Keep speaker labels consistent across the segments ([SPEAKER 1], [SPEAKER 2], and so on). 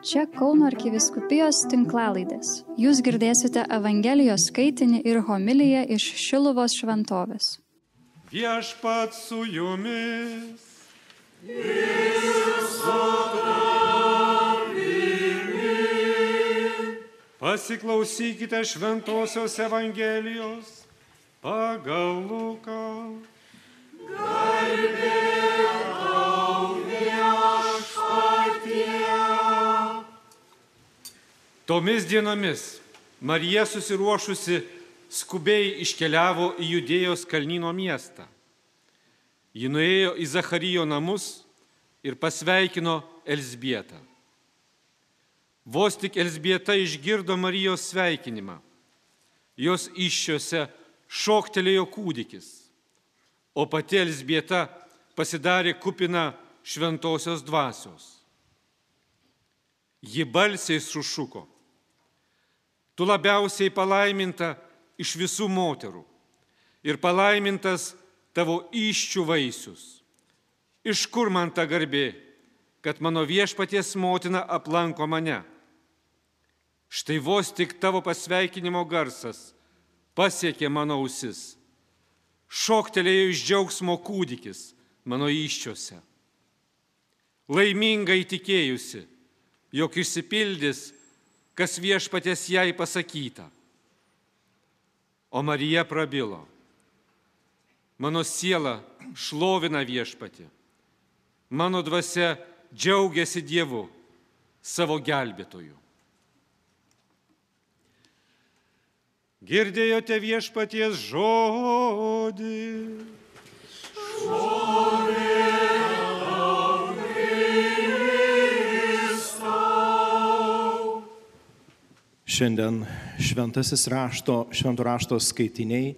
[SPEAKER 1] Čia Kauno arkiviskupijos tinklalaidės. Jūs girdėsite Evangelijos skaitinį ir homiliją iš Šiluvos šventovės.
[SPEAKER 2] Viešpat su jumis. Pasiklausykite Šventojios Evangelijos pagal Luką. Tomis dienomis Marija susiruošusi skubiai iškeliavo į Judėjos kalnyno miestą. Ji nuėjo į Zacharijo namus ir pasveikino Elsbietą. Vos tik Elsbieta išgirdo Marijos sveikinimą. Jos iššiose šoktelėjo kūdikis, o pati Elsbieta pasidarė kupina šventosios dvasios. Ji balsiai sušuko. Tu labiausiai palaiminta iš visų moterų ir palaimintas tavo iščių vaisius. Iš kur man ta garbė, kad mano viešpaties motina aplanko mane? Štai vos tik tavo pasveikinimo garsas pasiekė mano ausis. Šoktelėjo iš džiaugsmo kūdikis mano iščiose. Laimingai tikėjusi, jog išsipildys kas viešpatės jai pasakyta. O Marija prabilo. Mano siela šlovina viešpatį. Mano dvasia džiaugiasi Dievu, savo gelbėtoju. Girdėjote viešpaties žodį.
[SPEAKER 3] Šiandien šventasis rašto, švento rašto skaitiniai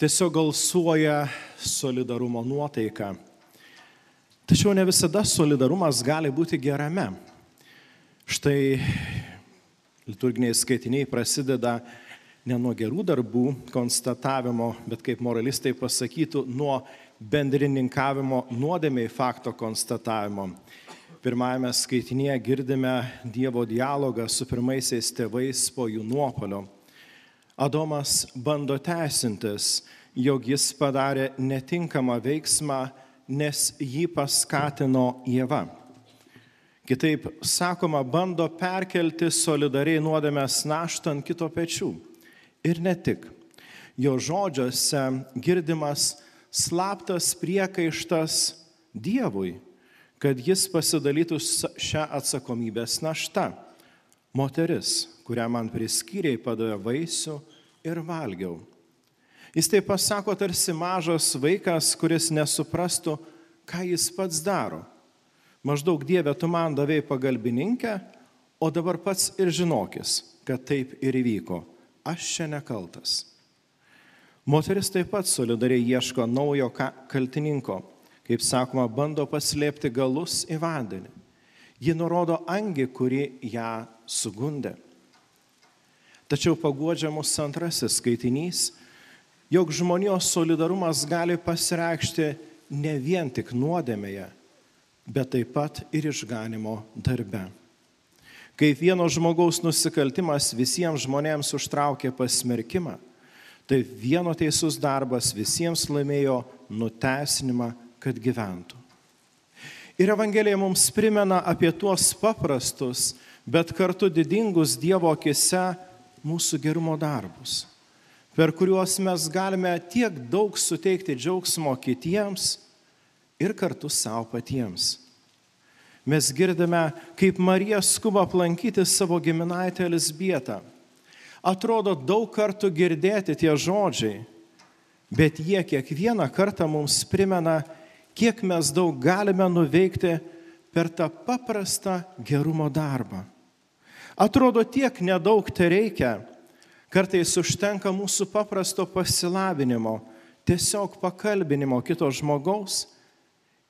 [SPEAKER 3] tiesiog galsuoja solidarumo nuotaiką. Tačiau ne visada solidarumas gali būti gerame. Štai liturginiai skaitiniai prasideda ne nuo gerų darbų konstatavimo, bet kaip moralistai pasakytų, nuo bendrininkavimo nuodėmiai fakto konstatavimo pirmajame skaitinėje girdime Dievo dialogą su pirmaisiais tėvais po jų nuopolio. Adomas bando teisintis, jog jis padarė netinkamą veiksmą, nes jį paskatino Jėva. Kitaip sakoma, bando perkelti solidariai nuodėmės naštą ant kito pečių. Ir ne tik. Jo žodžiuose girdimas slaptas priekaištas Dievui kad jis pasidalytų šią atsakomybės naštą. Moteris, kurią man priskyriai, padavė vaisių ir valgiau. Jis taip pasako tarsi mažas vaikas, kuris nesuprastų, ką jis pats daro. Maždaug Dieve, tu man davėjai pagalbininkę, o dabar pats ir žinokis, kad taip ir įvyko. Aš čia nekaltas. Moteris taip pat solidariai ieško naujo kaltininko kaip sakoma, bando paslėpti galus į vandenį. Ji nurodo angį, kuri ją sugundė. Tačiau paguodžia mūsų antrasis skaitinys, jog žmonijos solidarumas gali pasireikšti ne vien tik nuodėmėje, bet taip pat ir išganimo darbe. Kaip vieno žmogaus nusikaltimas visiems žmonėms užtraukė pasmerkimą, tai vieno teisus darbas visiems laimėjo nuteisinimą kad gyventų. Ir Evangelija mums primena apie tuos paprastus, bet kartu didingus Dievo akise mūsų gerumo darbus, per kuriuos mes galime tiek daug suteikti džiaugsmo kitiems ir kartu savo patiems. Mes girdime, kaip Marija skuba aplankyti savo giminaitę Elisbietą. Atrodo daug kartų girdėti tie žodžiai, bet jie kiekvieną kartą mums primena, kiek mes daug galime nuveikti per tą paprastą gerumo darbą. Atrodo, tiek nedaug tai reikia, kartais užtenka mūsų paprasto pasilavinimo, tiesiog pakalbinimo kito žmogaus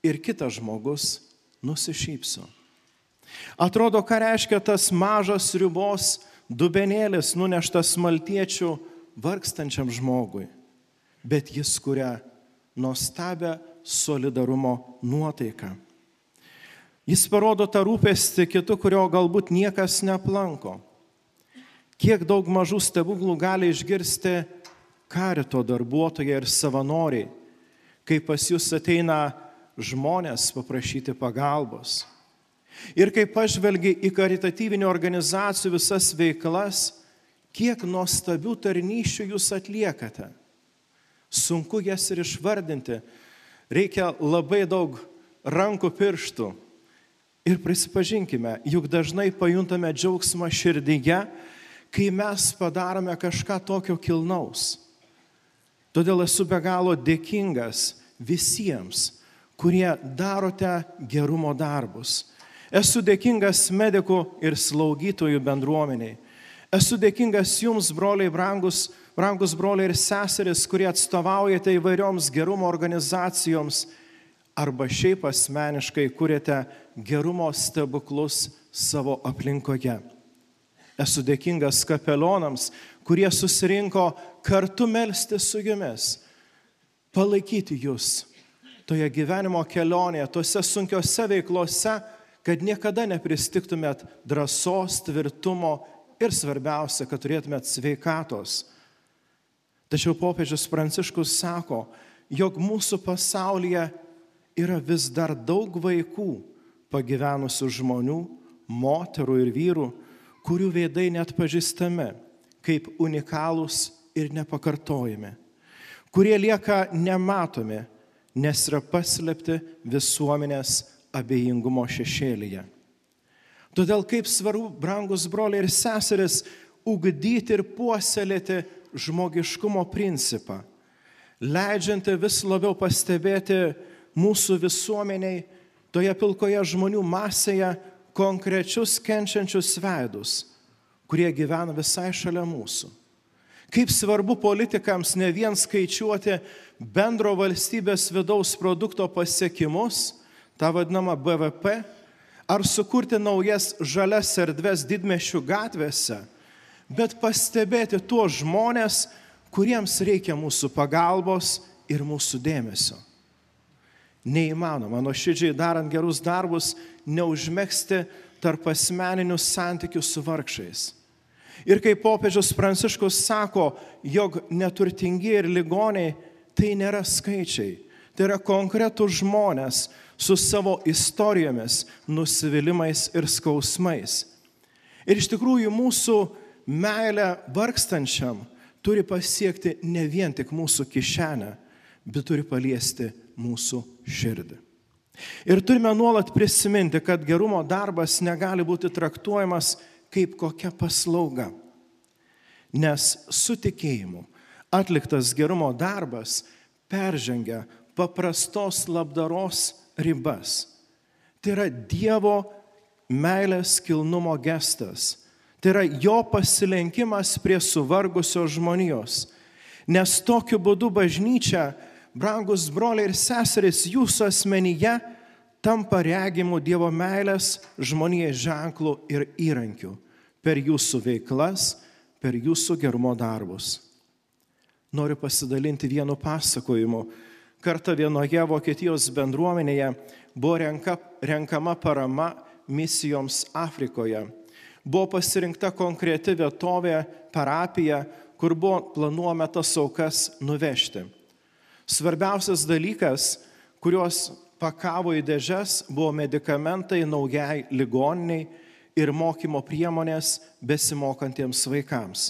[SPEAKER 3] ir kitas žmogus nusišypso. Atrodo, ką reiškia tas mažas ribos dubenėlis nuneštas maltiečių vargstančiam žmogui, bet jis kuria nuostabę solidarumo nuotaiką. Jis parodo tą rūpestį kitų, kurio galbūt niekas neplanko. Kiek daug mažų stebuklų gali išgirsti karito darbuotojai ir savanoriai, kai pas jūs ateina žmonės paprašyti pagalbos. Ir kai pažvelgi į karitatyvinių organizacijų visas veiklas, kiek nuostabių tarnyšių jūs atliekate. Sunku jas ir išvardinti. Reikia labai daug rankų pirštų. Ir prisipažinkime, juk dažnai pajuntame džiaugsmą širdyje, kai mes padarome kažką tokio kilnaus. Todėl esu be galo dėkingas visiems, kurie darote gerumo darbus. Esu dėkingas medikų ir slaugytojų bendruomeniai. Esu dėkingas jums, broliai, brangus, brangus broliai ir seseris, kurie atstovaujate įvairioms gerumo organizacijoms arba šiaip asmeniškai kuriate gerumo stebuklus savo aplinkoje. Esu dėkingas kapelionams, kurie susirinko kartu melsti su jumis, palaikyti jūs toje gyvenimo kelionėje, tose sunkiose veiklose, kad niekada nepristiktumėt drąsos, tvirtumo ir svarbiausia, kad turėtumėt sveikatos. Tačiau popiežius Pranciškus sako, jog mūsų pasaulyje yra vis dar daug vaikų pagyvenusių žmonių, moterų ir vyrų, kurių veidai net pažįstami kaip unikalūs ir nepakartojami, kurie lieka nematomi, nes yra paslėpti visuomenės abejingumo šešėlyje. Todėl kaip svarbu, brangus broliai ir seseris, ugdyti ir puoselėti žmogiškumo principą, leidžianti vis labiau pastebėti mūsų visuomeniai, toje pilkoje žmonių masėje konkrečius kenčiančius veidus, kurie gyvena visai šalia mūsų. Kaip svarbu politikams ne vien skaičiuoti bendro valstybės vidaus produkto pasiekimus, tą vadinamą BVP, ar sukurti naujas žalias erdves didmešių gatvėse, bet pastebėti tuos žmonės, kuriems reikia mūsų pagalbos ir mūsų dėmesio. Neįmanoma, nuoširdžiai darant gerus darbus, neužmėgsti tarp asmeninių santykių su vargšais. Ir kai popiežius Pranciškus sako, jog neturtingi ir ligoniai tai nėra skaičiai, tai yra konkretų žmonės su savo istorijomis, nusivylimais ir skausmais. Ir iš tikrųjų mūsų meilė vargstančiam turi pasiekti ne vien tik mūsų kišenę, bet turi paliesti mūsų širdį. Ir turime nuolat prisiminti, kad gerumo darbas negali būti traktuojamas kaip kokia paslauga. Nes su tikėjimu atliktas gerumo darbas peržengia paprastos labdaros ribas. Tai yra Dievo meilės kilnumo gestas. Tai yra jo pasilenkimas prie suvargusios žmonijos. Nes tokiu būdu bažnyčia brangus broliai ir seserys, jūsų asmenyje tampa regimų Dievo meilės žmonėje ženklų ir įrankių per jūsų veiklas, per jūsų gerumo darbus. Noriu pasidalinti vienu pasakojimu. Kartą vienoje Vokietijos bendruomenėje buvo renka, renkama parama misijoms Afrikoje. Buvo pasirinkta konkreti vietovė, parapija, kur buvo planuojama tas aukas nuvežti. Svarbiausias dalykas, kuriuos pakavo į dėžes, buvo medikamentai naujai ligoniniai ir mokymo priemonės besimokantiems vaikams.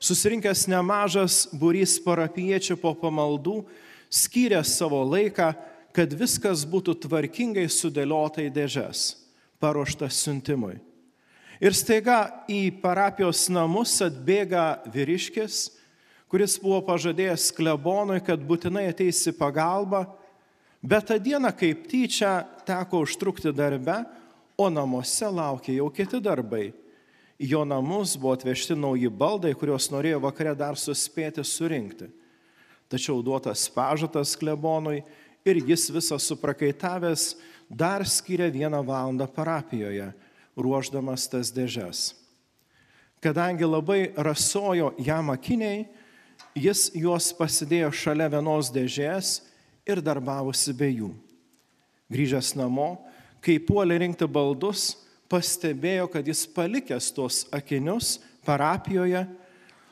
[SPEAKER 3] Susirinkęs nemažas būrys parapiečių po pamaldų skyrė savo laiką, kad viskas būtų tvarkingai sudėliota į dėžes, paruoštas siuntimui. Ir staiga į parapijos namus atbėga vyriškis, kuris buvo pažadėjęs klebonui, kad būtinai ateis į pagalbą, bet tą dieną kaip tyčia teko užtrukti darbe, o namuose laukia jau kiti darbai. Į jo namus buvo atvežti nauji baldai, kuriuos norėjo vakare dar suspėti surinkti. Tačiau duotas pažadas klebonui ir jis visas suprakaitavęs dar skiria vieną valandą parapijoje, ruoždamas tas dėžes. Kadangi labai rasojo jam akiniai, Jis juos pasidėjo šalia vienos dėžės ir darbavosi be jų. Grįžęs namo, kai puolė rinkti baldus, pastebėjo, kad jis palikęs tuos akinius parapijoje,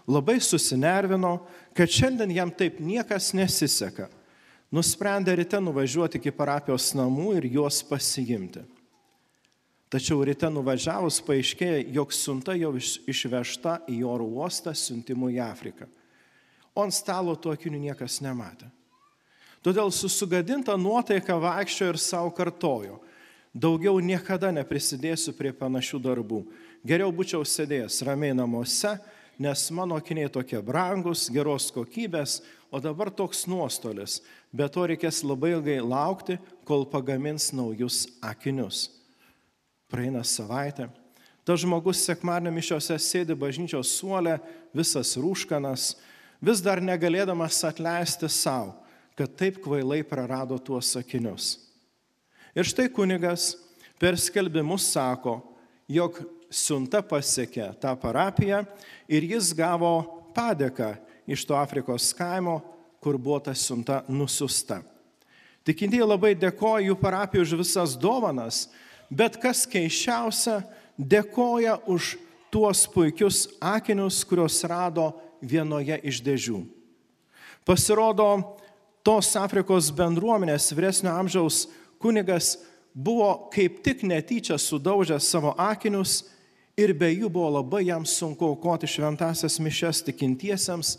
[SPEAKER 3] labai susinervino, kad šiandien jam taip niekas nesiseka. Nusprendė ryte nuvažiuoti iki parapijos namų ir juos pasiimti. Tačiau ryte nuvažiavus paaiškėjo, jog siunta jau išvežta į oro uostą siuntimų į Afriką. O ant stalo tų akinių niekas nematė. Todėl su sugadinta nuotaika vaikščio ir savo kartojo. Daugiau niekada neprisidėsiu prie panašių darbų. Geriau būčiau sėdėjęs ramiai namuose, nes mano akiniai tokie brangus, geros kokybės, o dabar toks nuostolis. Bet to reikės labai ilgai laukti, kol pagamins naujus akinius. Praeina savaitė. Tas žmogus sekmadienio mišiose sėdi bažnyčios suolė, visas rūškanas, vis dar negalėdamas atleisti savo, kad taip kvailai prarado tuos sakinius. Ir štai kunigas per skelbimus sako, jog siunta pasiekė tą parapiją ir jis gavo padėką iš to Afrikos kaimo, kur buvo ta siunta nusiusta. Tikintieji labai dėkoja jų parapijai už visas dovanas, bet kas keiščiausia, dėkoja už tuos puikius akinius, kuriuos rado vienoje iš dėžių. Pasirodo, tos Afrikos bendruomenės vyresnio amžiaus kunigas buvo kaip tik netyčia sudaužęs savo akinius ir be jų buvo labai jam sunku aukoti šventasias mišes tikintiesiems,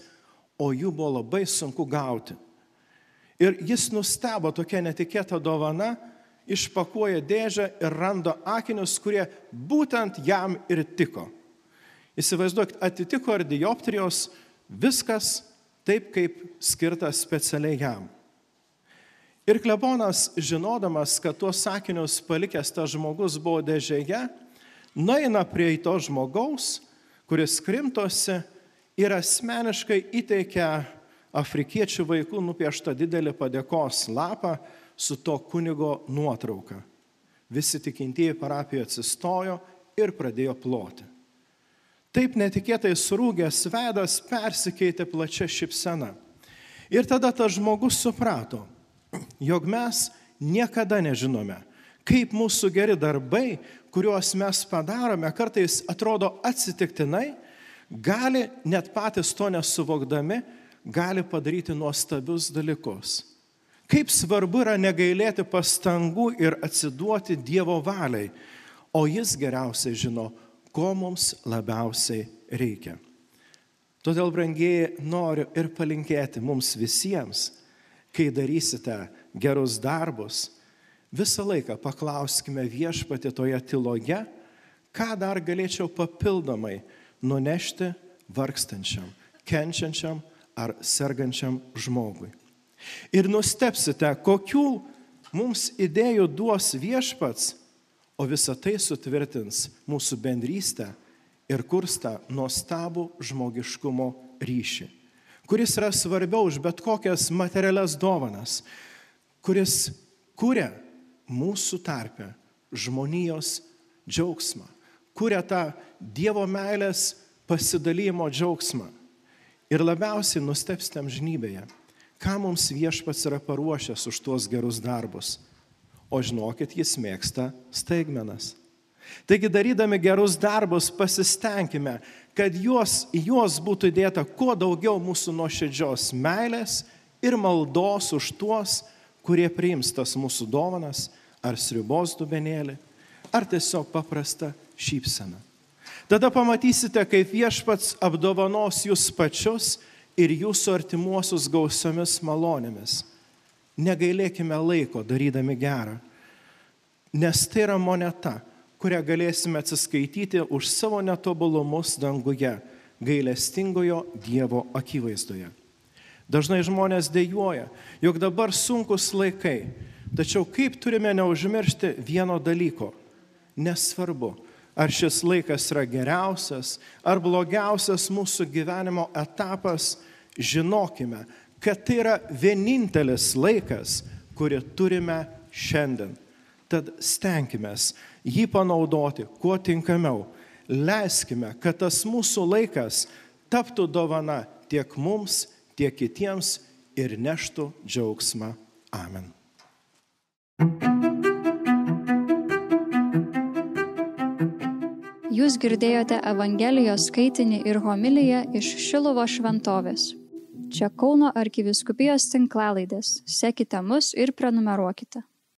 [SPEAKER 3] o jų buvo labai sunku gauti. Ir jis nustebo tokia netikėta dovana, išpakuoja dėžę ir randa akinius, kurie būtent jam ir tiko. Įsivaizduokit, atitiko ir dioptrijos, viskas taip, kaip skirta specialiai jam. Ir klebonas, žinodamas, kad tuos sakinius palikęs tas žmogus buvo dėžėje, nueina prie to žmogaus, kuris krimtosi ir asmeniškai įteikia afrikiečių vaikų nupieštą didelį padėkos lapą su to kunigo nuotrauka. Visi tikintieji parapijoje atsistojo ir pradėjo ploti. Taip netikėtai surūgęs veidas persikeitė plačia šipsena. Ir tada tas žmogus suprato, jog mes niekada nežinome, kaip mūsų geri darbai, kuriuos mes padarome, kartais atrodo atsitiktinai, gali net patys to nesuvokdami, gali padaryti nuostabius dalykus. Kaip svarbu yra negailėti pastangų ir atsiduoti Dievo valiai, o Jis geriausiai žino, ko mums labiausiai reikia. Todėl, brangiai, noriu ir palinkėti mums visiems, kai darysite gerus darbus, visą laiką paklauskime viešpatį toje tyloje, ką dar galėčiau papildomai nunešti vargstančiam, kenčiančiam ar sergančiam žmogui. Ir nustepsite, kokių mums idėjų duos viešpats, o visa tai sutvirtins mūsų bendrystę ir kursta nuostabų žmogiškumo ryšį, kuris yra svarbiau už bet kokias materialias dovanas, kuris kuria mūsų tarpę žmonijos džiaugsmą, kuria tą Dievo meilės pasidalymo džiaugsmą. Ir labiausiai nustepstam žnybėje, ką mums viešpats yra paruošęs už tuos gerus darbus. O žinokit, jis mėgsta staigmenas. Taigi darydami gerus darbus pasistengime, kad juos, juos būtų įdėta kuo daugiau mūsų nuoširdžios meilės ir maldos už tuos, kurie priims tas mūsų dovanas, ar sriubos dubenėlį, ar tiesiog paprastą šypseną. Tada pamatysite, kaip viešpats apdovanos jūs pačius ir jūsų artimuosius gausiomis malonėmis. Negailėkime laiko darydami gerą, nes tai yra moneta, kurią galėsime atsiskaityti už savo netobulumus danguje, gailestingojo Dievo akivaizdoje. Dažnai žmonės dėjoja, jog dabar sunkus laikai, tačiau kaip turime neužmiršti vieno dalyko. Nesvarbu, ar šis laikas yra geriausias ar blogiausias mūsų gyvenimo etapas, žinokime, kad tai yra vienintelis laikas, kurį turime šiandien. Tad stenkime jį panaudoti kuo tinkamiau. Leiskime, kad tas mūsų laikas taptų dovana tiek mums, tiek kitiems ir neštų džiaugsmą. Amen.
[SPEAKER 1] Jūs girdėjote Evangelijos skaitinį ir homiliją iš Šilovo šventovės. Čia Kauno arkiviskupijos tinklalaidės. Sekite mus ir prenumeruokite.